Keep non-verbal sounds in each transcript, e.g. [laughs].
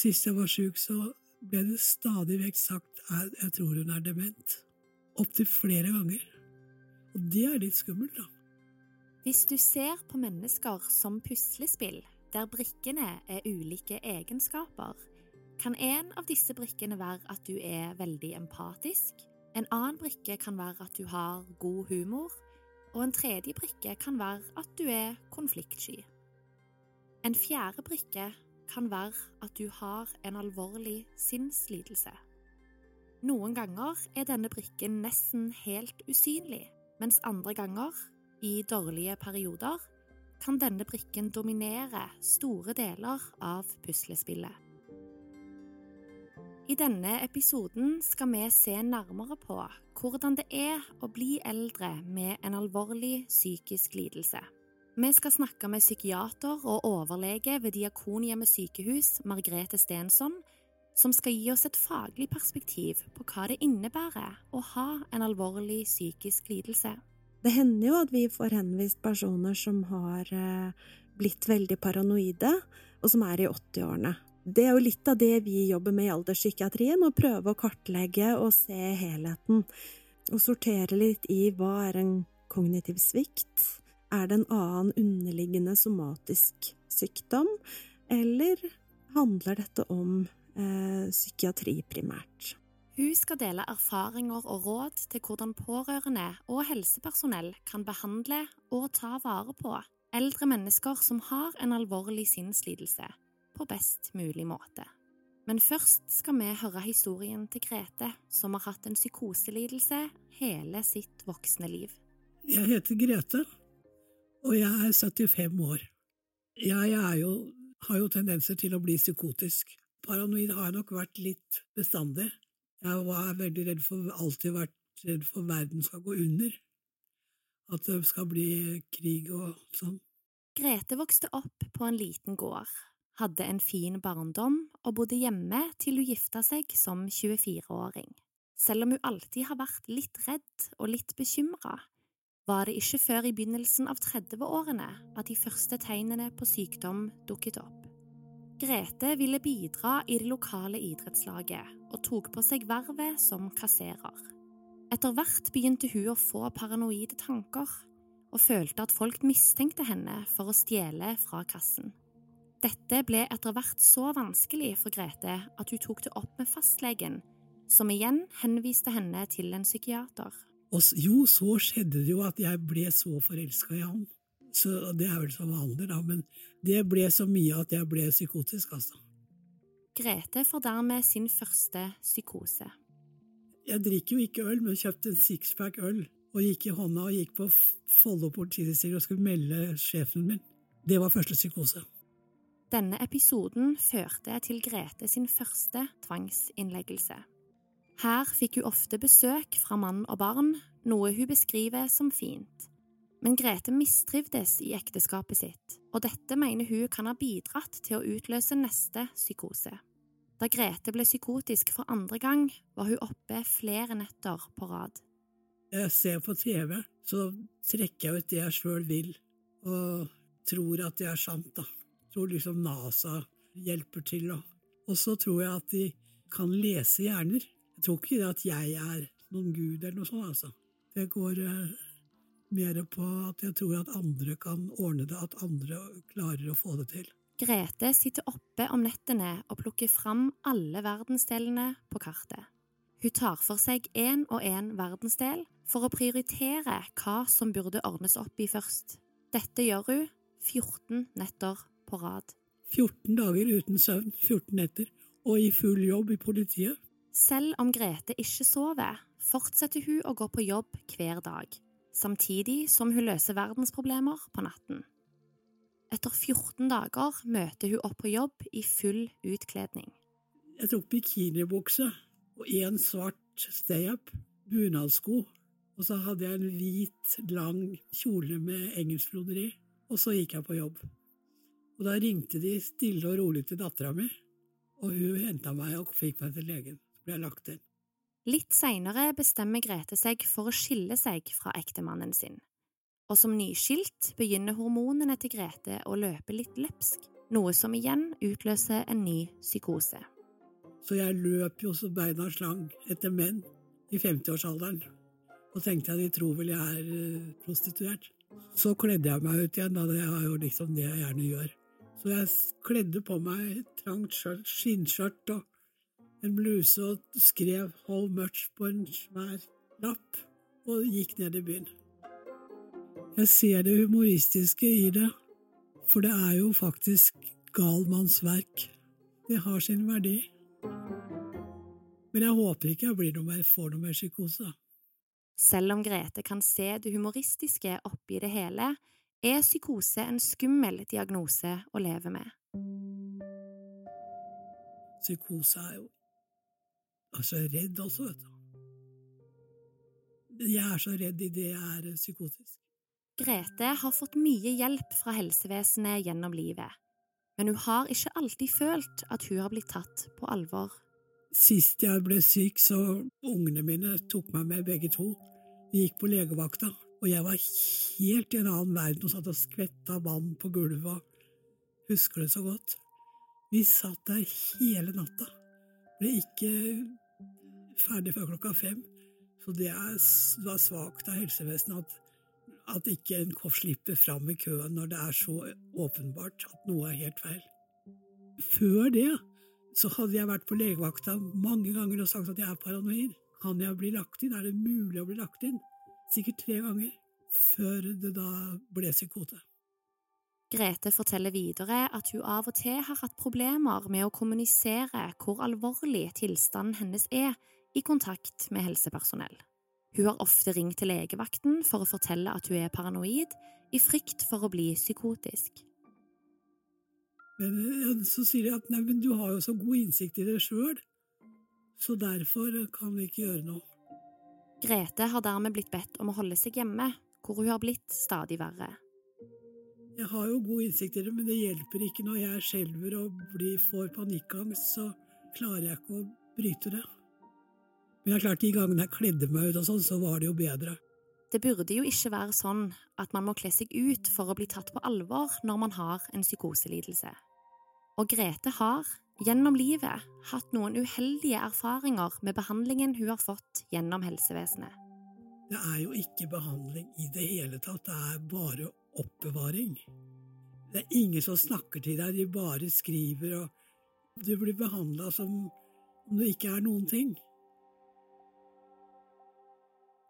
Sist jeg var sjuk, så ble det stadig vekk sagt at jeg tror hun er dement. Opptil flere ganger. Og det er litt skummelt, da. Hvis du ser på mennesker som puslespill, der brikkene er ulike egenskaper, kan en av disse brikkene være at du er veldig empatisk, en annen brikke kan være at du har god humor, og en tredje brikke kan være at du er konfliktsky. En fjerde brikke kan være at du har en alvorlig sinnslidelse. Noen ganger er denne brikken nesten helt usynlig, mens andre ganger, i dårlige perioder, kan denne brikken dominere store deler av puslespillet. I denne episoden skal vi se nærmere på hvordan det er å bli eldre med en alvorlig psykisk lidelse. Vi skal snakke med psykiater og overlege ved Diakonhjemmet sykehus, Margrethe Stensson, som skal gi oss et faglig perspektiv på hva det innebærer å ha en alvorlig psykisk lidelse. Det hender jo at vi får henvist personer som har eh, blitt veldig paranoide, og som er i 80-årene. Det er jo litt av det vi jobber med i alderspsykiatrien, å prøve å kartlegge og se helheten. Og sortere litt i hva er en kognitiv svikt, er det en annen underliggende somatisk sykdom, eller handler dette om eh, psykiatri primært? Hun skal dele erfaringer og råd til hvordan pårørende og helsepersonell kan behandle og ta vare på eldre mennesker som har en alvorlig sinnslidelse, på best mulig måte. Men først skal vi høre historien til Grete, som har hatt en psykoselidelse hele sitt voksne liv. Jeg heter Grete, og jeg er 75 år. Jeg er jo, har jo tendenser til å bli psykotisk. Paranoid har jeg nok vært litt bestandig. Jeg var veldig redd for, alltid vært redd for verden skal gå under. At det skal bli krig og sånn. Grete vokste opp på en liten gård, hadde en fin barndom og bodde hjemme til hun gifta seg som 24-åring. Selv om hun alltid har vært litt redd og litt bekymra, var det ikke før i begynnelsen av 30-årene at de første tegnene på sykdom dukket opp. Grete ville bidra i det lokale idrettslaget og tok på seg vervet som kasserer. Etter hvert begynte hun å få paranoide tanker, og følte at folk mistenkte henne for å stjele fra kassen. Dette ble etter hvert så vanskelig for Grete at hun tok det opp med fastlegen, som igjen henviste henne til en psykiater. Og jo, så skjedde det jo at jeg ble så forelska i han. Så det er vel som vanlig, da, men det ble så mye at jeg ble psykotisk, altså. Grete får dermed sin første psykose. Jeg drikker jo ikke øl, men kjøpte en sixpack øl og gikk i hånda og gikk på Follo politidistrikt og skulle melde sjefen min. Det var første psykose. Denne episoden førte til Grete sin første tvangsinnleggelse. Her fikk hun ofte besøk fra mann og barn, noe hun beskriver som fint. Men Grete mistrivdes i ekteskapet sitt, og dette mener hun kan ha bidratt til å utløse neste psykose. Da Grete ble psykotisk for andre gang, var hun oppe flere netter på rad. Jeg ser på TV, så trekker jeg ut det jeg sjøl vil, og tror at det er sant, da. Tror liksom NASA hjelper til, og, og så tror jeg at de kan lese hjerner. Jeg tror ikke at jeg er noen gud eller noe sånt, altså. Det går eh, mer på at jeg tror at andre kan ordne det, at andre klarer å få det til. Grete sitter oppe om nettene og plukker fram alle verdensdelene på kartet. Hun tar for seg én og én verdensdel for å prioritere hva som burde ordnes opp i først. Dette gjør hun 14 netter på rad. 14 dager uten søvn, 14 netter, og i full jobb i politiet. Selv om Grete ikke sover, fortsetter hun å gå på jobb hver dag samtidig som hun løser verdensproblemer på natten. Etter 14 dager møter hun opp på jobb i full utkledning. Jeg tok bikinibukse og én svart stay-up, bunadsko, og så hadde jeg en hvit, lang kjole med engelskbroderi, og så gikk jeg på jobb. Og da ringte de stille og rolig til dattera mi, og hun henta meg og fikk meg til legen. Ble lagt inn. Litt seinere bestemmer Grete seg for å skille seg fra ektemannen sin, og som nyskilt begynner hormonene til Grete å løpe litt løpsk. noe som igjen utløser en ny psykose. Så jeg løp jo så beina slang etter menn i 50-årsalderen, og tenkte jeg de tror vel jeg er eh, prostituert. Så kledde jeg meg ut igjen, da. Det er jo liksom det jeg gjerne gjør. Så jeg kledde på meg trangt skjørt, skinnskjørt og en bluse og skrev 'How much' på en svær lapp, og gikk ned i byen. Jeg ser det humoristiske i det, for det er jo faktisk galmannsverk. Det har sin verdi. Men jeg håper ikke jeg blir noe mer, får noe mer psykose. Selv om Grete kan se det humoristiske oppi det hele, er psykose en skummel diagnose å leve med. Psykose er jo altså redd også, vet du. Jeg er så redd idet jeg er psykotisk. Grete har fått mye hjelp fra helsevesenet gjennom livet, men hun har ikke alltid følt at hun har blitt tatt på alvor. Sist jeg ble syk, så ungene mine tok meg med begge to. Vi gikk på legevakta, og jeg var helt i en annen verden og satt og skvetta vann på gulvet og husker det så godt. Vi satt der hele natta. Ble ikke ferdig før klokka fem. Så det, er, var svakt av helsevesenet at, at ikke en slipper fram i køen når det er så åpenbart at noe er helt feil. Før det så hadde jeg vært på legevakta mange ganger og sagt at jeg er paranoid. Kan jeg bli lagt inn? Er det mulig å bli lagt inn? Sikkert tre ganger, før det da ble psykote. Grete forteller videre at hun av og til har hatt problemer med å kommunisere hvor alvorlig tilstanden hennes er i kontakt med helsepersonell. Hun har ofte ringt til legevakten for å fortelle at hun er paranoid, i frykt for å bli psykotisk. Men så sier de at nei, men du har jo så god innsikt i det sjøl, så derfor kan vi ikke gjøre noe. Grete har dermed blitt bedt om å holde seg hjemme, hvor hun har blitt stadig verre. Jeg har jo god innsikt i det, men det hjelper ikke når jeg skjelver og blir, får panikkangst, så klarer jeg ikke å bryte det. Men det er klart, de gangene jeg kledde meg ut og sånn, så var det jo bedre. Det burde jo ikke være sånn at man må kle seg ut for å bli tatt på alvor når man har en psykoselidelse. Og Grete har, gjennom livet, hatt noen uheldige erfaringer med behandlingen hun har fått gjennom helsevesenet. Det er jo ikke behandling i det hele tatt, det er bare oppbevaring. Det er ingen som snakker til deg, de bare skriver, og du blir behandla som om du ikke er noen ting.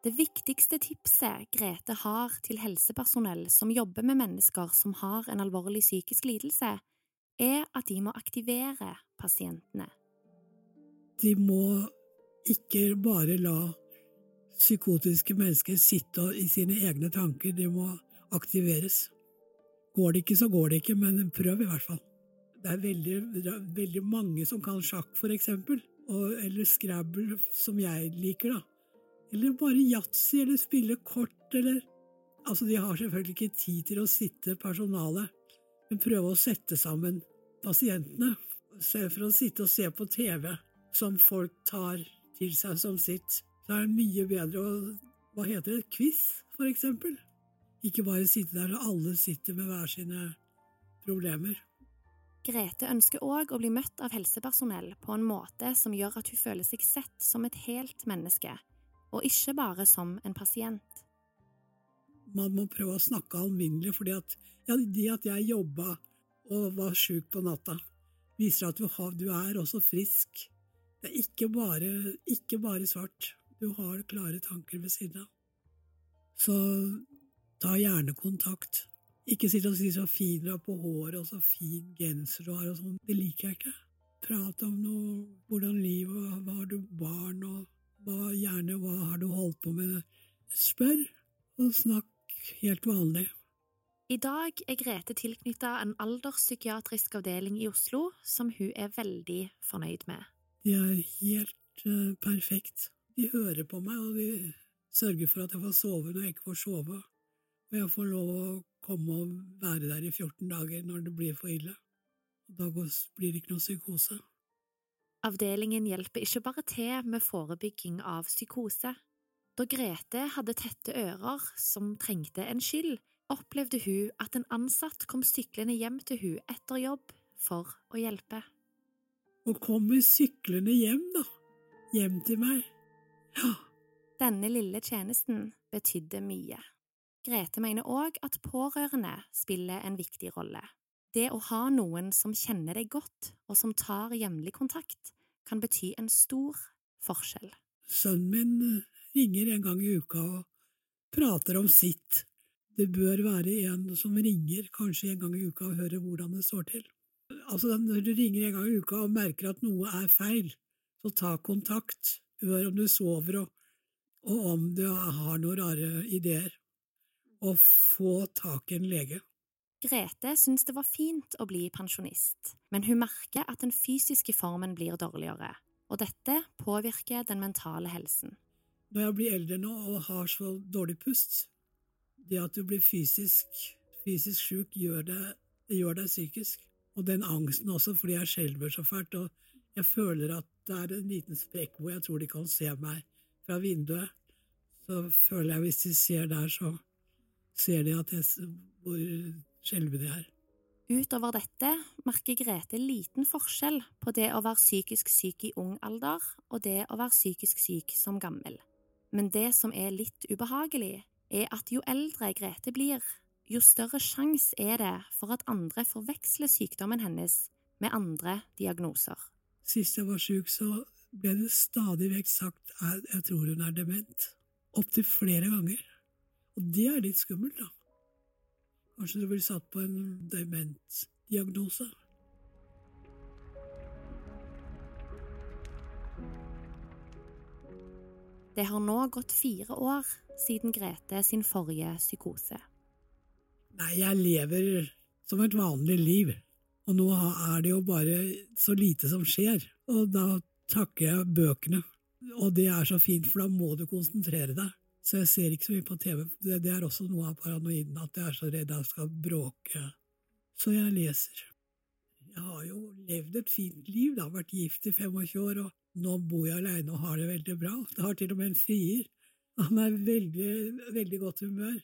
Det viktigste tipset Grete har til helsepersonell som jobber med mennesker som har en alvorlig psykisk lidelse, er at de må aktivere pasientene. De må ikke bare la psykotiske mennesker sitte i sine egne tanker, de må aktiveres. Går det ikke, så går det ikke, men prøv i hvert fall. Det er veldig, veldig mange som kan sjakk, for eksempel, eller Scrabble, som jeg liker, da. Eller bare yatzy, eller spille kort, eller Altså, de har selvfølgelig ikke tid til å sitte personalet, men prøve å sette sammen pasientene, for å sitte og se på TV som folk tar til seg som sitt. Så er det mye bedre å Hva heter det? Quiz, for eksempel. Ikke bare sitte der og alle sitter med hver sine problemer. Grete ønsker òg å bli møtt av helsepersonell på en måte som gjør at hun føler seg sett som et helt menneske, og ikke bare som en pasient. Man må prøve å snakke alminnelig, fordi at ja, at jeg jobba og var sjuk på natta, viser at du, er også frisk. Det er ikke bare, ikke bare svart, du har klare tanker ved siden av. Så ta gjerne kontakt. Ikke sitt og si så fin du er på håret og så fin genser du har og sånn, det liker jeg ikke. Prat om noe, hvordan livet, hva har du barn og hva, gjerne hva har du holdt på med? Spør, og snakk helt vanlig. I dag er Grete tilknytta en alderspsykiatrisk avdeling i Oslo som hun er veldig fornøyd med. De er helt uh, perfekt. De hører på meg, og de sørger for at jeg får sove når jeg ikke får sove. Og jeg får lov å komme og være der i 14 dager når det blir for ille. Og da blir det ikke noe psykose. Avdelingen hjelper ikke bare til med forebygging av psykose. Da Grete hadde tette ører som trengte en skyld, opplevde hun at en ansatt kom syklende hjem til hun etter jobb for å hjelpe. Og kommer syklende hjem, da. Hjem til meg. Ja. Denne lille tjenesten betydde mye. Grete mener òg at pårørende spiller en viktig rolle. Det å ha noen som kjenner deg godt, og som tar jevnlig kontakt, kan bety en stor forskjell. Sønnen min eh, ringer en gang i uka og prater om sitt. Det bør være en som ringer kanskje en gang i uka og hører hvordan det står til. Altså, Når du ringer en gang i uka og merker at noe er feil, så ta kontakt. Hør om du sover, og, og om du har noen rare ideer. Og få tak i en lege. Grete syns det var fint å bli pensjonist, men hun merker at den fysiske formen blir dårligere, og dette påvirker den mentale helsen. Når jeg blir eldre nå og har så dårlig pust, det at du blir fysisk, fysisk sjuk, gjør, det gjør deg psykisk. Og den angsten også, fordi jeg skjelver så fælt, og jeg føler at det er en liten sprekk hvor jeg tror de kan se meg fra vinduet. Så føler jeg hvis de ser der, så ser de at jeg, hvor skjelvende det her. Utover dette merker Grete liten forskjell på det å være psykisk syk i ung alder og det å være psykisk syk som gammel. Men det som er litt ubehagelig, er at jo eldre Grete blir, jo større sjanse er det for at andre forveksler sykdommen hennes med andre diagnoser. Sist jeg var syk, så ble det stadig vekk sagt at jeg tror hun er dement. Opptil flere ganger. Og det er litt skummelt, da. Kanskje du blir satt på en dementdiagnose? Det har nå gått fire år siden Grete sin forrige psykose. Nei, jeg lever som et vanlig liv, og nå er det jo bare så lite som skjer, og da takker jeg bøkene. Og det er så fint, for da må du konsentrere deg. Så jeg ser ikke så mye på TV. Det, det er også noe av paranoiden, at jeg er så redd jeg skal bråke. Så jeg leser. Jeg har jo levd et fint liv, da, vært gift i 25 år, og nå bor jeg aleine og har det veldig bra. [laughs] Det har til og med en frier. Han er veldig, veldig godt humør.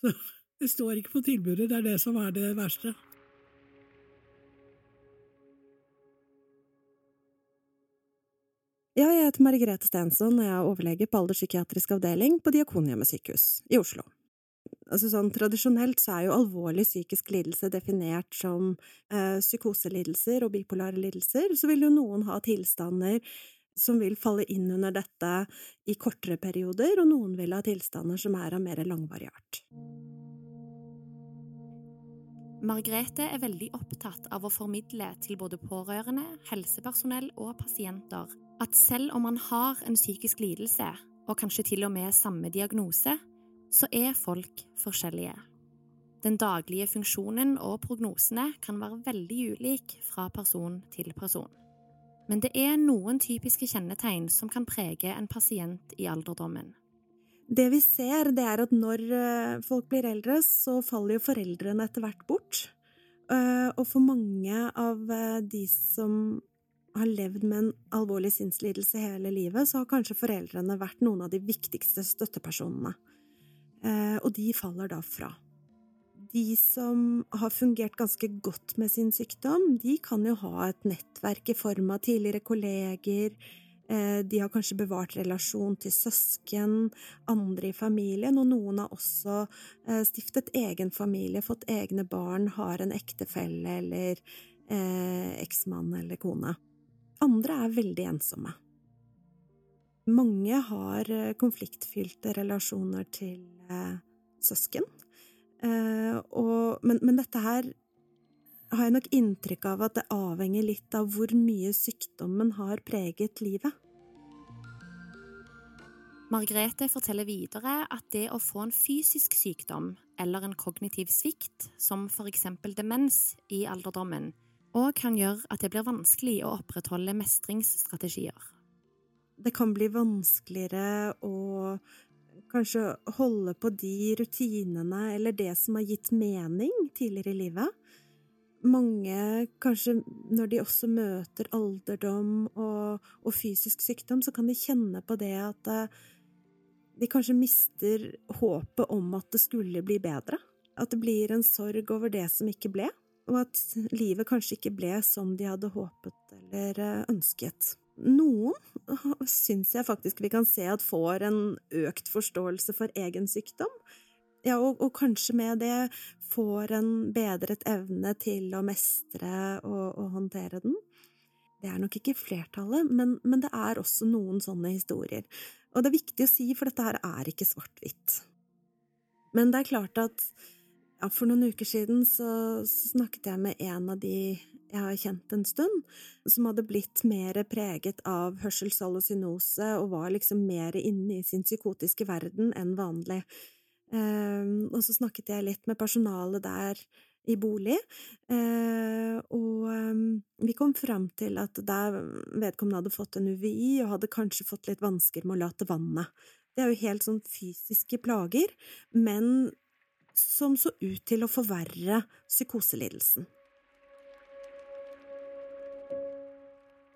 Så [laughs] det står ikke på tilbudet, det er det som er det verste. Ja, jeg heter Margrethe Stensson, og jeg er overlege på alderspsykiatrisk avdeling på Diakonhjemmet sykehus i Oslo. Altså sånn Tradisjonelt så er jo alvorlig psykisk lidelse definert som eh, psykoselidelser og bipolare lidelser. Så vil jo noen ha tilstander som vil falle inn under dette i kortere perioder, og noen vil ha tilstander som er av mer langvarig art. Margrethe er veldig opptatt av å formidle til både pårørende, helsepersonell og pasienter at selv om man har en psykisk lidelse, og kanskje til og med samme diagnose, så er folk forskjellige. Den daglige funksjonen og prognosene kan være veldig ulik fra person til person. Men det er noen typiske kjennetegn som kan prege en pasient i alderdommen. Det vi ser, det er at når eh, folk blir eldre, så faller jo foreldrene etter hvert bort. Eh, og for mange av eh, de som har levd med en alvorlig sinnslidelse hele livet, så har kanskje foreldrene vært noen av de viktigste støttepersonene. Eh, og de faller da fra. De som har fungert ganske godt med sin sykdom, de kan jo ha et nettverk i form av tidligere kolleger, eh, de har kanskje bevart relasjon til søsken, andre i familien, og noen har også eh, stiftet egen familie, fått egne barn, har en ektefelle eller eh, eksmann eller kone. Andre er veldig ensomme. Mange har eh, konfliktfylte relasjoner til eh, søsken, eh, og, men, men, dette her har jeg nok inntrykk av at det avhenger litt av hvor mye sykdommen har preget livet. Margrethe forteller videre at det å få en fysisk sykdom eller en kognitiv svikt, som for eksempel demens i alderdommen, og kan gjøre at det blir vanskelig å opprettholde mestringsstrategier. Det kan bli vanskeligere å kanskje holde på de rutinene eller det som har gitt mening tidligere i livet. Mange, kanskje når de også møter alderdom og, og fysisk sykdom, så kan de kjenne på det at eh, de kanskje mister håpet om at det skulle bli bedre. At det blir en sorg over det som ikke ble, og at livet kanskje ikke ble som de hadde håpet eller eh, ønsket. Noen syns jeg faktisk vi kan se at får en økt forståelse for egen sykdom, ja, og, og, kanskje med det får en bedret evne til å mestre og, og håndtere den. Det er nok ikke flertallet, men, men, det er også noen sånne historier. Og det er viktig å si, for dette her er ikke svart-hvitt. Men det er klart at ja, for noen uker siden så, så, snakket jeg med en av de jeg har kjent en stund, som hadde blitt mer preget av hørselshallusinose og var liksom mer inne i sin psykotiske verden enn vanlig. Um, og så snakket jeg litt med personalet der i bolig, uh, og um, vi kom fram til at der vedkommende hadde fått en UVI og hadde kanskje fått litt vansker med å late vannet. Det er jo helt sånn fysiske plager, men som så ut til å forverre psykoselidelsen.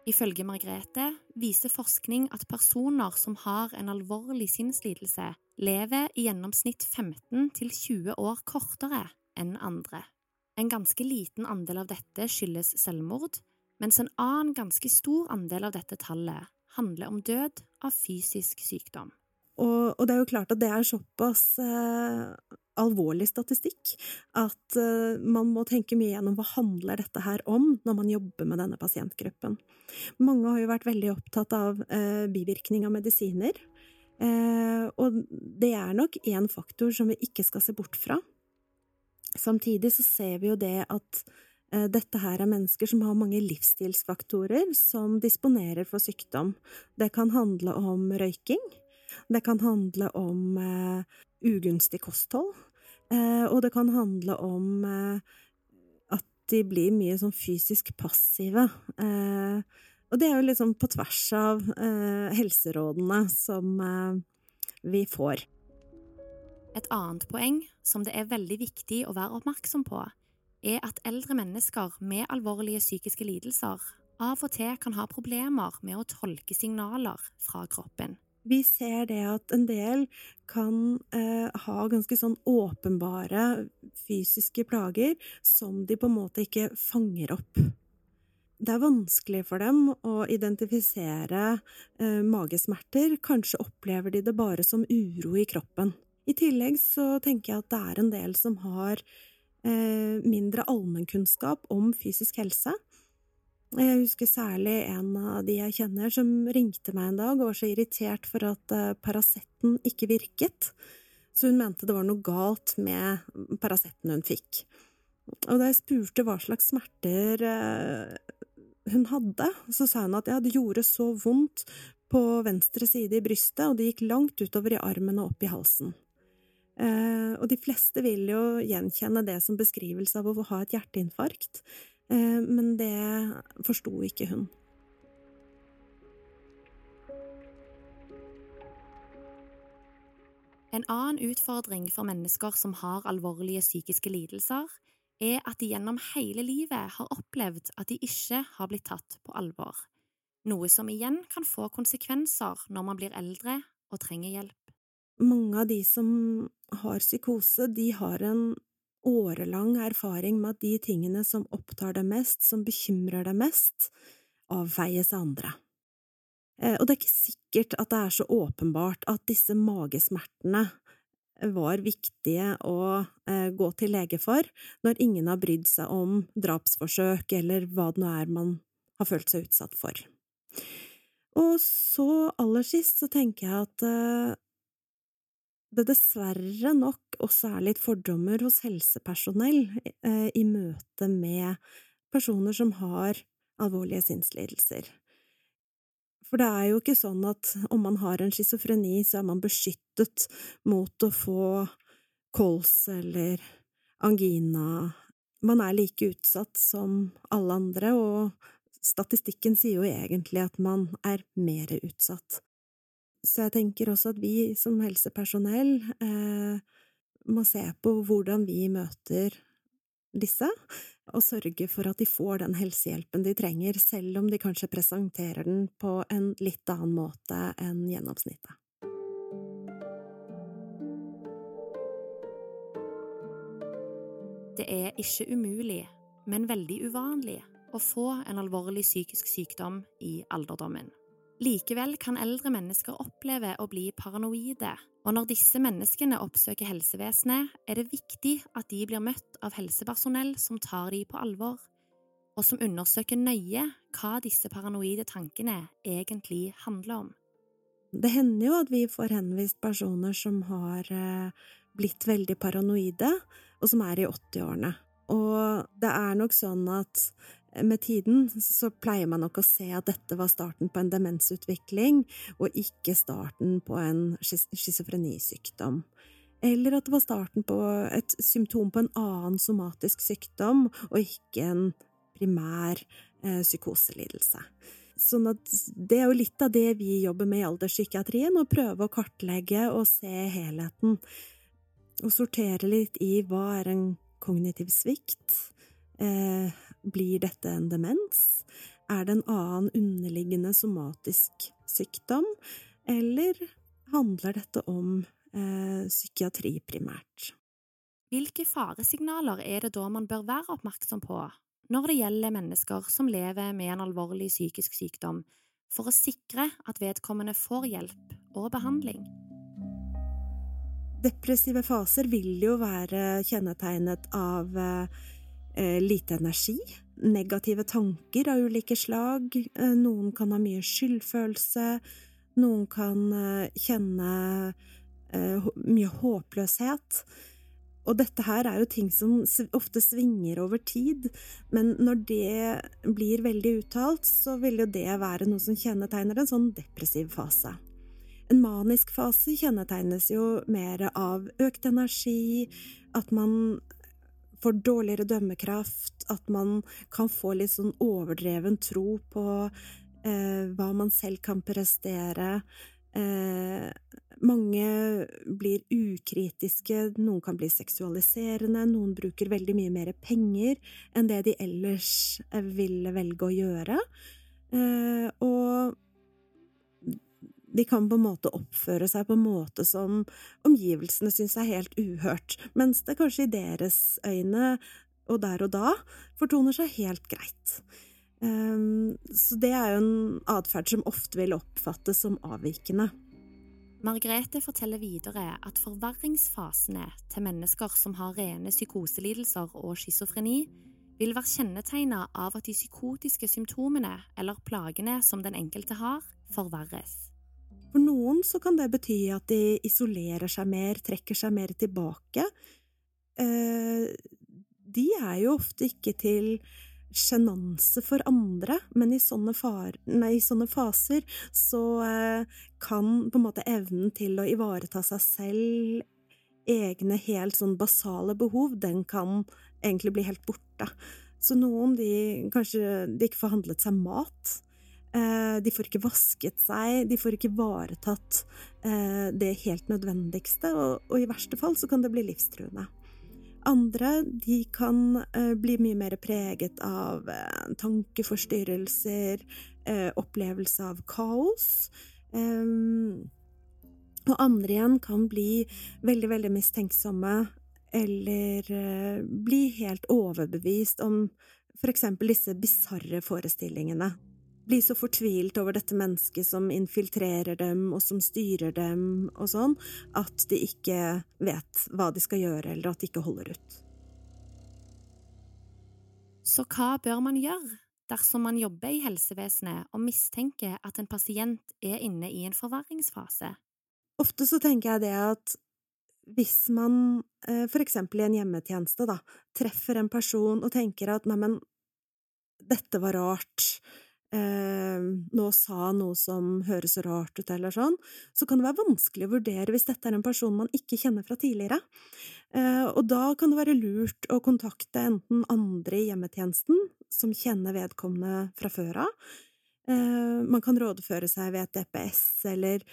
Ifølge Margrethe viser forskning at personer som har en alvorlig sinnslidelse, lever i gjennomsnitt 15 til 20 år kortere enn andre. En ganske liten andel av dette skyldes selvmord, mens en annen ganske stor andel av dette tallet handler om død av fysisk sykdom. Og, og, det er jo klart at det er såpass eh, alvorlig statistikk at eh, man må tenke mye gjennom hva handler dette her om når man jobber med denne pasientgruppen. Mange har jo vært veldig opptatt av eh, bivirkning av medisiner, eh, og det er nok én faktor som vi ikke skal se bort fra. Samtidig så ser vi jo det at dette her er mennesker som har mange livsstilsfaktorer som disponerer for sykdom. Det kan handle om røyking, det kan handle om ugunstig kosthold, og det kan handle om uh, at de blir mye sånn fysisk passive. og det er jo liksom på tvers av helserådene som vi får. Et annet poeng som det er veldig viktig å være oppmerksom på, er at eldre mennesker med alvorlige psykiske lidelser av og til kan ha problemer med å tolke signaler fra kroppen vi ser det at en del kan eh, ha ganske sånn åpenbare fysiske plager som de på en måte ikke fanger opp. Det er vanskelig for dem å identifisere eh, magesmerter, kanskje opplever de det bare som uro i kroppen. I tillegg så tenker jeg at det er en del som har eh, mindre allmennkunnskap om fysisk helse, jeg husker særlig en av de jeg kjenner som ringte meg en dag og var så irritert for at eh, Paraceten ikke virket, så hun mente det var noe galt med Paraceten hun fikk. Og da jeg spurte hva slags smerter eh, hun hadde, så sa hun at ja, det gjorde så vondt på venstre side i brystet, og det gikk langt utover i armen og opp i halsen. Eh, og de fleste vil jo gjenkjenne det som beskrivelse av å ha et hjerteinfarkt, men det forsto ikke hun. En annen utfordring for mennesker som har alvorlige psykiske lidelser, er at de gjennom hele livet har opplevd at de ikke har blitt tatt på alvor, noe som igjen kan få konsekvenser når man blir eldre og trenger hjelp. Mange av de som har psykose, de har en årelang erfaring med at de tingene som opptar deg mest, som bekymrer deg mest, avveies av andre. Eh, og det er ikke sikkert at det er så åpenbart at disse magesmertene var viktige å eh, gå til lege for, når ingen har brydd seg om drapsforsøk eller hva det nå er man har følt seg utsatt for. Og så aller sist så tenker jeg at eh, det dessverre nok også er litt fordommer hos helsepersonell eh, i møte med personer som har alvorlige sinnslidelser. For det er jo ikke sånn at om man har en schizofreni, så er man beskyttet mot å få kols eller angina. Man er like utsatt som alle andre, og statistikken sier jo egentlig at man er mer utsatt. Så jeg tenker også at vi som helsepersonell eh, må se på hvordan vi møter disse, og sørge for at de får den helsehjelpen de trenger, selv om de kanskje presenterer den på en litt annen måte enn gjennomsnittet. Det er ikke umulig, men veldig uvanlig, å få en alvorlig psykisk sykdom i alderdommen. Likevel kan eldre mennesker oppleve å bli paranoide, og når disse menneskene oppsøker helsevesenet, er det viktig at de blir møtt av helsepersonell som tar de på alvor, og som undersøker nøye hva disse paranoide tankene egentlig handler om. Det hender jo at vi får henvist personer som har eh, blitt veldig paranoide, og som er i 80-årene. Og det er nok sånn at med tiden så pleier man nok å se at dette var starten på en demensutvikling, og ikke starten på en schizofrenisykdom. Eller at det var starten på et symptom på en annen somatisk sykdom, og ikke en primær eh, psykoselidelse. Sånn at det er jo litt av det vi jobber med i alderspsykiatrien, å prøve å kartlegge og se helheten. Og sortere litt i hva er en kognitiv svikt? Eh, blir dette en demens? Er det en annen underliggende somatisk sykdom? Eller handler dette om eh, psykiatri primært? Hvilke faresignaler er det da man bør være oppmerksom på når det gjelder mennesker som lever med en alvorlig psykisk sykdom, for å sikre at vedkommende får hjelp og behandling. Depressive faser vil jo være kjennetegnet av eh, lite energi, negative tanker av ulike slag, eh, noen kan ha mye skyldfølelse, noen kan eh, kjenne eh, mye håpløshet. Og dette her er jo ting som ofte svinger over tid, men når det blir veldig uttalt, så vil jo det være noe som kjennetegner en sånn depressiv fase. En manisk fase kjennetegnes jo mer av økt energi, at man får dårligere dømmekraft, at man kan få litt sånn overdreven tro på eh, hva man selv kan prestere. Eh, mange blir ukritiske, noen kan bli seksualiserende, noen bruker veldig mye mer penger enn det de ellers eh, ville velge å gjøre. Eh, og de kan på en måte oppføre seg på en måte som omgivelsene syns er helt uhørt, mens det kanskje i deres øyne, og der og da, fortoner seg helt greit. Um, så det er jo en atferd som ofte vil oppfattes som avvikende. Margrethe forteller videre at forverringsfasene til mennesker som har rene psykoselidelser og schizofreni, vil være kjennetegna av at de psykotiske symptomene eller plagene som den enkelte har, forverres. For noen så kan det bety at de isolerer seg mer, trekker seg mer tilbake. Eh, de er jo ofte ikke til sjenanse for andre, men i sånne, far, nei, i sånne faser så eh, kan på en måte evnen til å ivareta seg selv, egne helt sånn basale behov, den kan egentlig bli helt borte. Så noen, de kanskje de ikke får handlet seg mat. Eh, de får ikke vasket seg, de får ikke ivaretatt eh, det helt nødvendigste, og, i verste fall så kan det bli livstruende. Andre de kan eh, bli mye mer preget av tankeforstyrrelser, opplevelse av kaos. Og andre igjen kan bli veldig, veldig mistenksomme eller bli helt overbevist om for eksempel disse bisarre forestillingene blir så fortvilt over dette mennesket som infiltrerer dem og som styrer dem og sånn, at de ikke vet hva de skal gjøre, eller at de ikke holder ut. Så hva bør man gjøre dersom man jobber i helsevesenet og mistenker at en pasient er inne i en forverringsfase? Ofte så tenker jeg det at hvis man, eh, for eksempel i en hjemmetjeneste, da, treffer en person og tenker at neimen, dette var rart, eh, nå sa noe som høres rart ut, eller sånn, så kan det være vanskelig å vurdere hvis dette er en person man ikke kjenner fra tidligere. Eh, og da kan det være lurt å kontakte enten andre i hjemmetjenesten, som kjenner vedkommende fra før av. Eh, man kan rådføre seg ved et DPS eller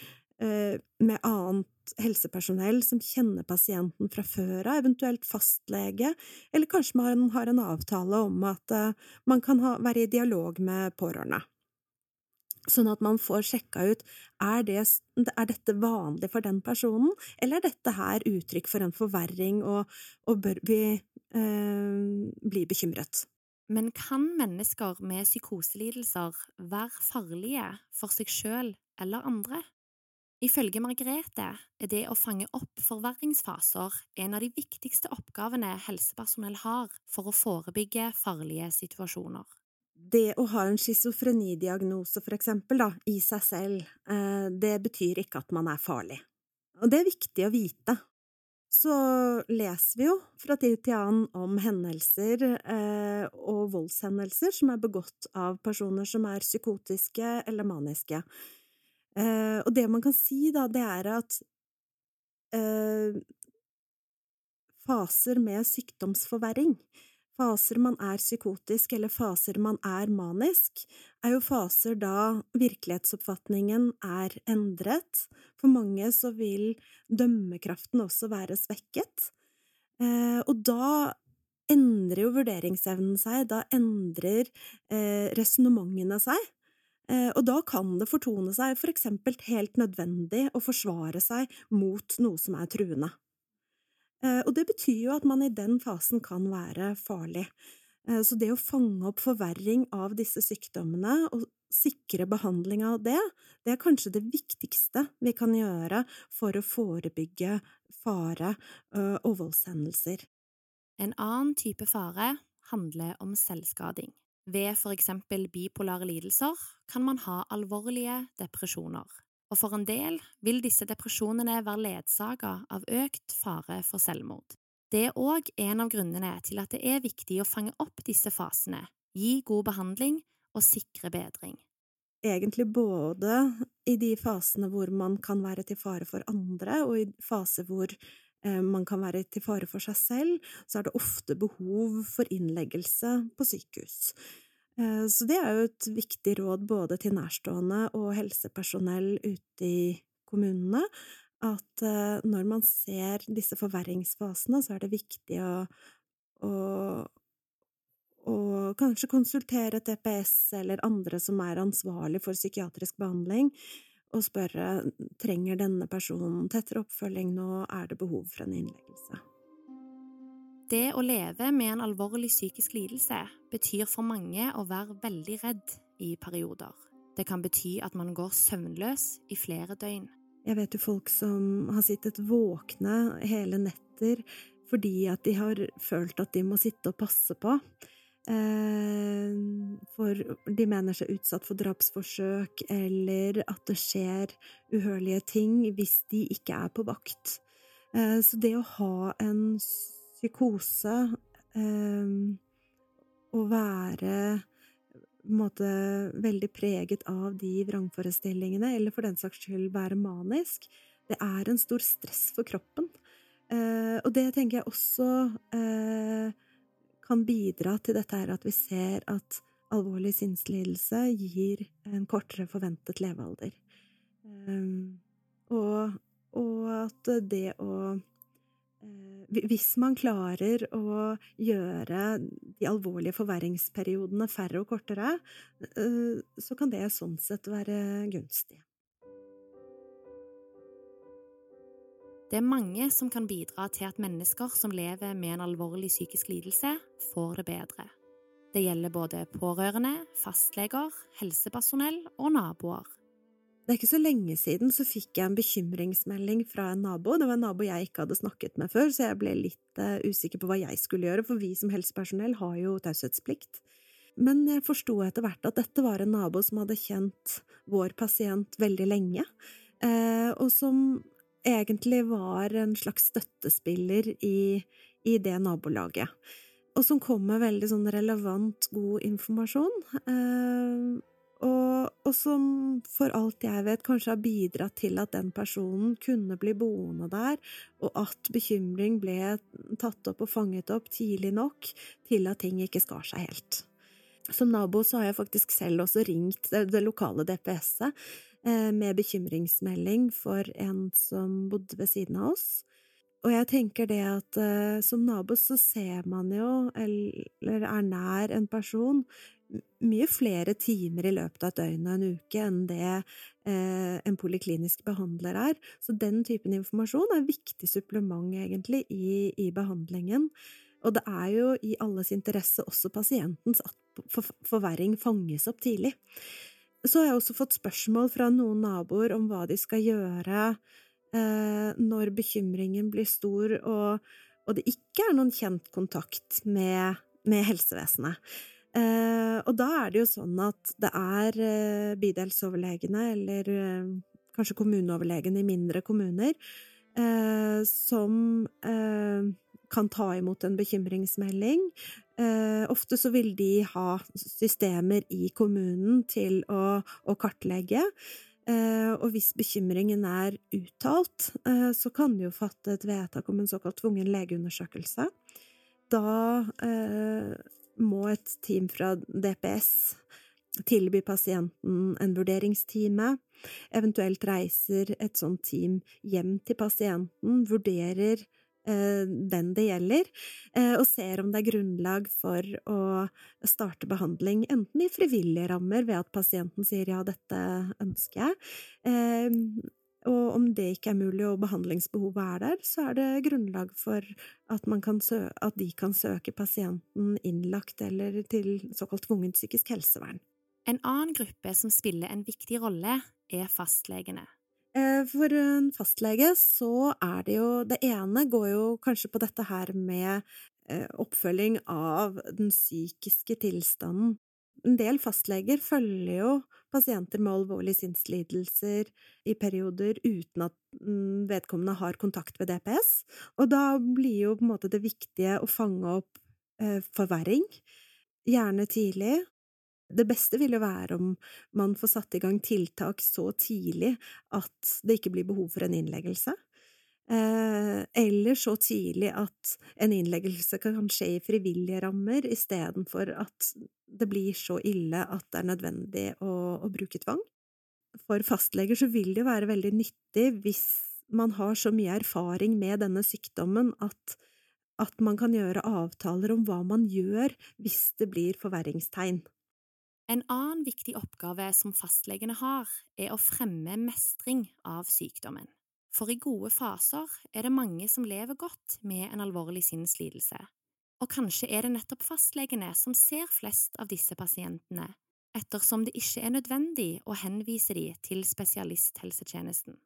Eh, med annet helsepersonell som kjenner pasienten fra før av, eventuelt fastlege, eller kanskje man har en avtale om at eh, man kan ha, være i dialog med pårørende. Sånn at man får sjekka ut er, det, er dette vanlig for den personen, eller er dette her uttrykk for en forverring, og, og bør vi eh, bli bekymret? Men kan mennesker med psykoselidelser være farlige for seg selv eller andre? Ifølge Margrethe er det å fange opp forverringsfaser en av de viktigste oppgavene helsepersonell har for å forebygge farlige situasjoner. Det å ha en schizofrenidiagnose, for eksempel, da, i seg selv, eh, det betyr ikke at man er farlig. Og det er viktig å vite. Så leser vi jo fra tid til annen om hendelser eh, og voldshendelser som er begått av personer som er psykotiske eller maniske. Eh, og det man kan si, da, det er at eh, faser med sykdomsforverring, faser man er psykotisk eller faser man er manisk, er jo faser da virkelighetsoppfatningen er endret. For mange så vil dømmekraften også være svekket. Eh, og da endrer jo vurderingsevnen seg, da endrer eh, resonnementene seg. Eh, og da kan det fortone seg for eksempel helt nødvendig å forsvare seg mot noe som er truende. Eh, og det betyr jo at man i den fasen kan være farlig. Eh, så det å fange opp forverring av disse sykdommene og sikre behandling av det, det er kanskje det viktigste vi kan gjøre for å forebygge fare og voldshendelser. En annen type fare handler om selvskading. Ved for eksempel bipolare lidelser kan man ha alvorlige depresjoner, og for en del vil disse depresjonene være ledsaga av økt fare for selvmord. Det er òg en av grunnene til at det er viktig å fange opp disse fasene, gi god behandling og sikre bedring. Egentlig både i de fasene hvor man kan være til fare for andre, og i faser hvor man kan være til fare for seg selv, så er det ofte behov for innleggelse på sykehus. Eh, så det er jo et viktig råd både til nærstående og helsepersonell ute i kommunene, at eh, når man ser disse forverringsfasene, så er det viktig å, å, å kanskje konsultere TPS eller andre som er ansvarlig for psykiatrisk behandling, og spørre trenger denne personen tettere oppfølging nå, er det behov for en innleggelse. Det å leve med en alvorlig psykisk lidelse betyr for mange å være veldig redd i perioder. Det kan bety at man går søvnløs i flere døgn. Jeg vet jo folk som har sittet våkne hele netter fordi at de har følt at de må sitte og passe på. Eh, for de mener seg utsatt for drapsforsøk, eller at det skjer uhørlige ting hvis de ikke er på vakt. Eh, så det å ha en psykose eh, å være måte veldig preget av de vrangforestillingene, eller for den saks skyld være manisk, det er en stor stress for kroppen. Og det tenker jeg også kan bidra til dette her at vi ser at alvorlig sinnslidelse gir en kortere forventet levealder. Eh, og, og at det å Eh, hvis man klarer å gjøre de alvorlige forverringsperiodene færre og kortere, eh, så kan det sånn sett være gunstig. Det er mange som kan bidra til at mennesker som lever med en alvorlig psykisk lidelse, får det bedre. Det gjelder både pårørende, fastleger, helsepersonell og naboer. Det er ikke så lenge siden så fikk jeg en bekymringsmelding fra en nabo. Det var en nabo jeg ikke hadde snakket med før, så jeg ble litt uh, usikker på hva jeg skulle gjøre, for vi som helsepersonell har jo taushetsplikt. Men jeg forsto etter hvert at dette var en nabo som hadde kjent vår pasient veldig lenge, uh, og som egentlig var en slags støttespiller i, i det nabolaget. Og som kom med veldig sånn relevant, god informasjon. Eh, og, og, som for alt jeg vet kanskje har bidratt til at den personen kunne bli boende der, og at bekymring ble tatt opp og fanget opp tidlig nok til at ting ikke skar seg helt. Som nabo så har jeg faktisk selv også ringt det, lokale DPS-et med bekymringsmelding for en som bodde ved siden av oss. Og jeg tenker det at uh, som nabo så ser man jo, eller er nær en person mye flere timer i løpet av et døgn og en uke enn det eh, en poliklinisk behandler er. Så den typen informasjon er et viktig supplement, egentlig, i, i behandlingen. Og det er jo i alles interesse, også pasientens, at forverring fanges opp tidlig. Så har jeg også fått spørsmål fra noen naboer om hva de skal gjøre eh, når bekymringen blir stor og, og, det ikke er noen kjent kontakt med, med helsevesenet. Eh, og da er det jo sånn at det er eh, bydelsoverlegene, eller eh, kanskje kommuneoverlegene i mindre kommuner, eh, som eh, kan ta imot en bekymringsmelding. Eh, ofte så vil de ha systemer i kommunen til å, å kartlegge. Eh, og hvis bekymringen er uttalt, eh, så kan de jo fatte et vedtak om en såkalt tvungen legeundersøkelse. Da eh, må et team fra DPS tilby pasienten en vurderingstime. Eventuelt reiser et sånt team hjem til pasienten, vurderer den det gjelder, eh, og ser om det er grunnlag for å starte behandling, enten i frivillige rammer ved at pasienten sier ja, dette ønsker jeg, eh, og om det ikke er mulig og behandlingsbehovet er der, så er det grunnlag for at, at de kan søke pasienten innlagt eller til såkalt tvungent psykisk helsevern. En annen gruppe som spiller en viktig rolle, er fastlegene. Eh, for en fastlege så er det jo Det ene går jo kanskje på dette her med eh, oppfølging av den psykiske tilstanden. En del fastleger følger jo pasienter med alvorlige sinnslidelser i perioder uten at mm, vedkommende har kontakt ved DPS, og da blir jo på en måte det viktige å fange opp eh, forverring, gjerne tidlig, det beste vil jo være om man får satt i gang tiltak så tidlig at det ikke blir behov for en innleggelse. Eh, eller så tidlig at en innleggelse kan skje i frivillige rammer, istedenfor at det blir så ille at det er nødvendig å, å bruke tvang. For fastleger så vil det jo være veldig nyttig hvis man har så mye erfaring med denne sykdommen at, at man kan gjøre avtaler om hva man gjør hvis det blir forverringstegn. En annen viktig oppgave som fastlegene har, er å fremme mestring av sykdommen. For i gode faser er det mange som lever godt med en alvorlig sinnslidelse, og kanskje er det nettopp fastlegene som ser flest av disse pasientene, ettersom det ikke er nødvendig å henvise de til spesialisthelsetjenesten.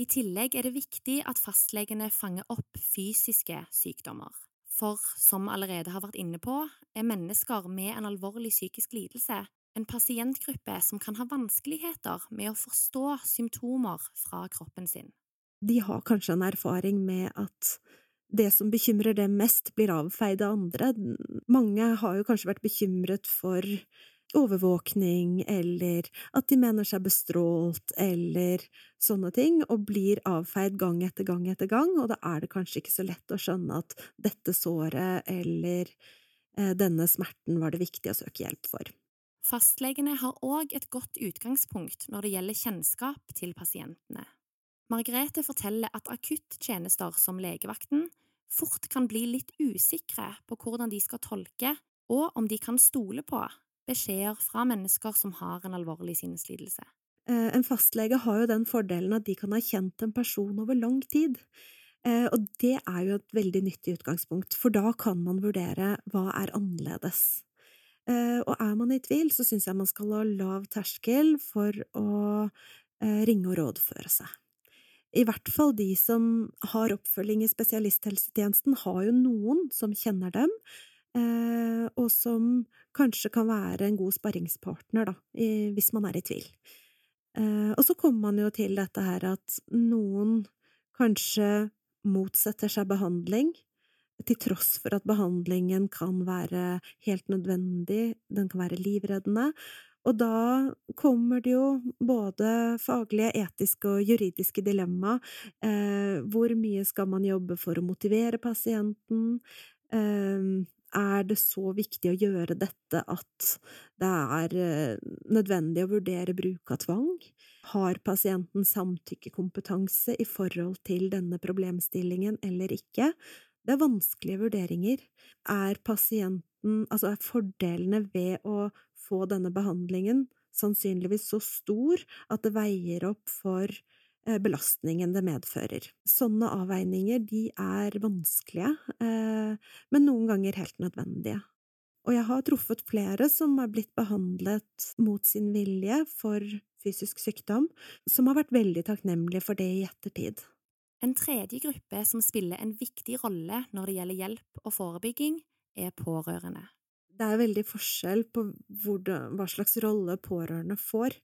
I tillegg er det viktig at fastlegene fanger opp fysiske sykdommer. For som allerede har vært inne på, er mennesker med en alvorlig psykisk lidelse en pasientgruppe som kan ha vanskeligheter med å forstå symptomer fra kroppen sin. De har kanskje en erfaring med at det som bekymrer dem mest, blir avfeid av andre. Mange har jo kanskje vært bekymret for overvåkning, eller at de mener seg bestrålt, eller sånne ting, og blir avfeid gang etter gang etter gang, og da er det kanskje ikke så lett å skjønne at dette såret eller eh, denne smerten var det viktig å søke hjelp for. Fastlegene har òg et godt utgangspunkt når det gjelder kjennskap til pasientene. Margrethe forteller at akuttjenester som legevakten fort kan bli litt usikre på hvordan de skal tolke, og om de kan stole på, beskjeder fra mennesker som har en alvorlig sinnslidelse. Eh, en fastlege har jo den fordelen at de kan ha kjent en person over lang tid. Eh, og det er jo et veldig nyttig utgangspunkt, for da kan man vurdere hva er annerledes. Eh, og er man i tvil, så syns jeg man skal ha lav terskel for å ringe og rådføre seg. I hvert fall de som har oppfølging i spesialisthelsetjenesten, har jo noen som kjenner dem, og som kanskje kan være en god sparringspartner, da, hvis man er i tvil. Eh, og så kommer man jo til dette her at noen kanskje motsetter seg behandling, til tross for at behandlingen kan være helt nødvendig, den kan være livreddende, og da kommer det jo både faglige, etiske og juridiske dilemma. Eh, hvor mye skal man jobbe for å motivere pasienten? Eh, er det så viktig å gjøre dette at det er eh, nødvendig å vurdere bruk av tvang? Har pasienten samtykkekompetanse i forhold til denne problemstillingen eller ikke? Det er vanskelige vurderinger. Er pasienten Altså, er fordelene ved å få denne behandlingen sannsynligvis så stor at det veier opp for belastningen det medfører. Sånne avveininger, de er vanskelige, eh, men noen ganger helt nødvendige. Og jeg har truffet flere som er blitt behandlet mot sin vilje for fysisk sykdom, som har vært veldig takknemlige for det i ettertid. En tredje gruppe som spiller en viktig rolle når det gjelder hjelp og forebygging, er pårørende. Det er veldig forskjell på hva slags rolle pårørende får.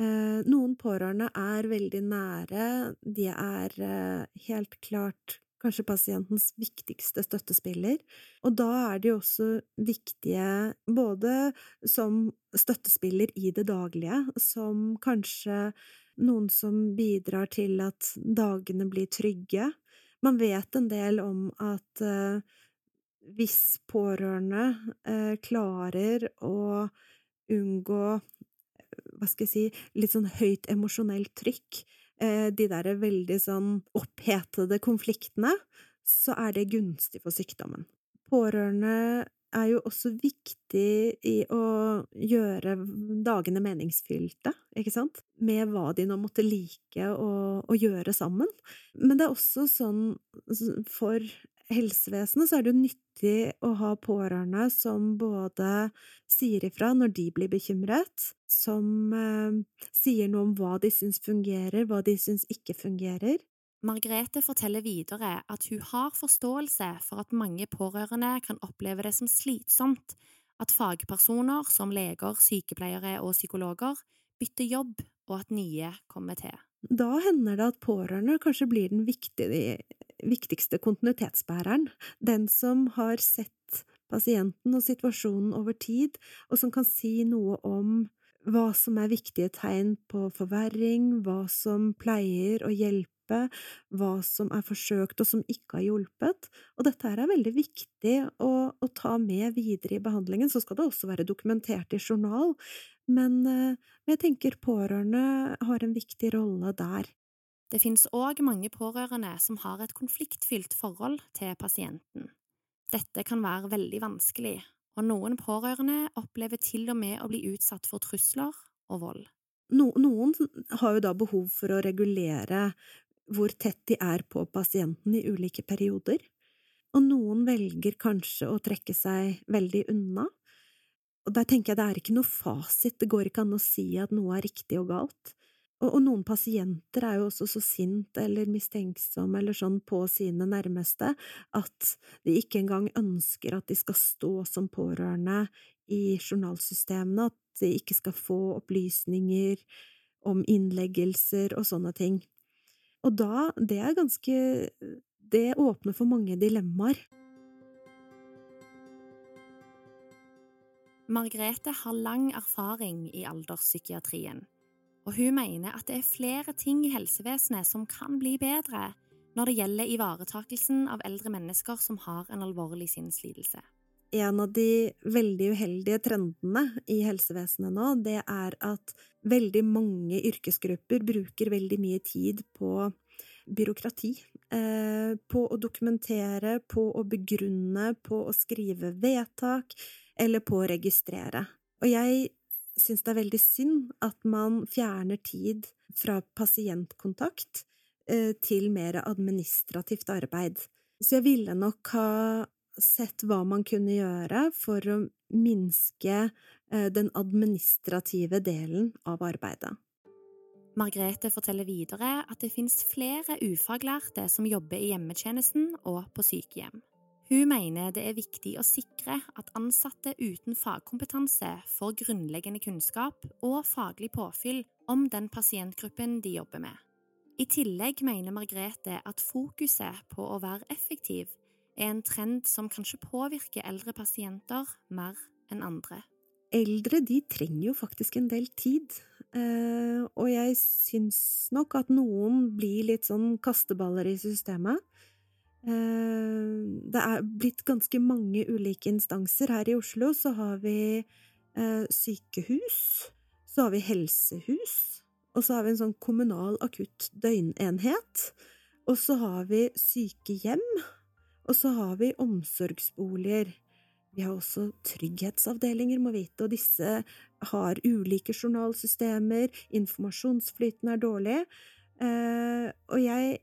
Eh, noen pårørende er veldig nære, de er eh, helt klart kanskje pasientens viktigste støttespiller, og da er de også viktige både som støttespiller i det daglige, som kanskje noen som bidrar til at dagene blir trygge. Man vet en del om at uh, hvis pårørende klarer å unngå hva skal jeg si, litt sånn høyt emosjonelt trykk, Eh, de der veldig sånn opphetede konfliktene, så er det gunstig for sykdommen. Pårørende er jo også viktig i å gjøre dagene meningsfylte, ikke sant, med hva de nå måtte like å, å gjøre sammen. Men det er også sånn for helsevesenet så er det jo nyttig å ha pårørende som både sier ifra når de blir bekymret, som eh, sier noe om hva de syns fungerer, hva de syns ikke fungerer. Margrethe forteller videre at hun har forståelse for at mange pårørende kan oppleve det som slitsomt at fagpersoner som leger, sykepleiere og psykologer bytter jobb, og at nye kommer til. Da hender det at pårørende kanskje blir den viktige, viktigste kontinuitetsbæreren, den som har sett pasienten og situasjonen over tid, og som kan si noe om hva som er viktige tegn på forverring, hva som pleier å hjelpe, hva som er forsøkt og som ikke har hjulpet, og dette er veldig viktig å, å ta med videre i behandlingen, så skal det også være dokumentert i journal, men, men eh, jeg tenker pårørende har en viktig rolle der. Det finnes òg mange pårørende som har et konfliktfylt forhold til pasienten. Dette kan være veldig vanskelig, og noen pårørende opplever til og med å bli utsatt for trusler og vold. No, noen har jo da behov for å regulere hvor tett de er på pasienten i ulike perioder, og noen velger kanskje å trekke seg veldig unna. Og der tenker jeg det er ikke noe fasit, det går ikke an å si at noe er riktig og galt. Og, og, noen pasienter er jo også så sint eller mistenksom eller sånn på sine nærmeste at de ikke engang ønsker at de skal stå som pårørende i journalsystemene, at de ikke skal få opplysninger om innleggelser og sånne ting. Og da, det er ganske… det åpner for mange dilemmaer. Margrethe har lang erfaring i alderspsykiatrien og hun mener at det er flere ting i helsevesenet som kan bli bedre når det gjelder ivaretakelsen av eldre mennesker som har en alvorlig sinnslidelse. En av de veldig uheldige trendene i helsevesenet nå, det er at veldig mange yrkesgrupper bruker veldig mye tid på byråkrati. Eh, på å dokumentere, på å begrunne, på å skrive vedtak, eller på å registrere. Og jeg syns det er veldig synd at man fjerner tid fra pasientkontakt eh, til mer administrativt arbeid. Så jeg ville nok ha sett hva man kunne gjøre for å minske eh, den administrative delen av arbeidet. Margrethe forteller videre at det finnes flere ufaglærte som jobber i hjemmetjenesten og på sykehjem. Hun mener det er viktig å sikre at ansatte uten fagkompetanse får grunnleggende kunnskap og faglig påfyll om den pasientgruppen de jobber med. I tillegg mener Margrethe at fokuset på å være effektiv er en trend som kanskje påvirker eldre pasienter mer enn andre. Eldre de trenger jo faktisk en del tid, eh, og jeg syns nok at noen blir litt sånn kasteballer i systemet. Eh, det er blitt ganske mange ulike instanser. Her i Oslo så har vi eh, sykehus, så har vi helsehus, og så har vi en sånn kommunal akutt døgnenhet, og så har vi sykehjem, og så har vi omsorgsboliger. Vi har også trygghetsavdelinger, må vite, og disse har ulike journalsystemer, informasjonsflyten er dårlig, eh, og jeg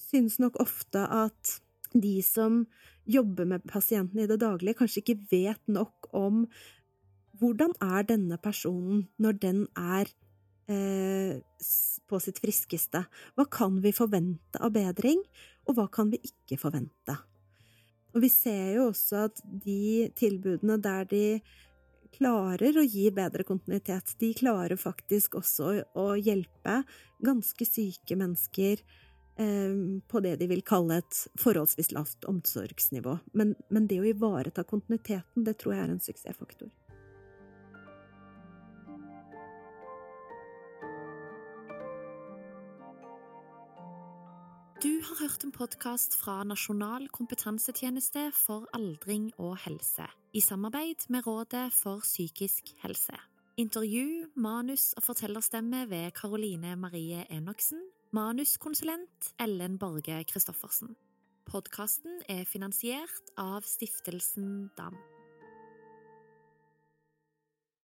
synes nok ofte at de som jobber med pasienten i det daglige, kanskje ikke vet nok om hvordan er denne personen når den er eh, på sitt friskeste? Hva kan vi forvente av bedring, og hva kan vi ikke forvente? Og vi ser jo også at de tilbudene der de klarer å gi bedre kontinuitet, de klarer faktisk også å hjelpe ganske syke mennesker på det de vil kalle et forholdsvis lavt omsorgsnivå. Men, men det å ivareta kontinuiteten, det tror jeg er en suksessfaktor. Du har hørt en podkast fra Nasjonal kompetansetjeneste for aldring og helse, i samarbeid med Rådet for psykisk helse. Intervju, manus og fortellerstemme ved Karoline Marie Enoksen. Manuskonsulent Ellen Borge Christoffersen. Podkasten er finansiert av Stiftelsen DAM.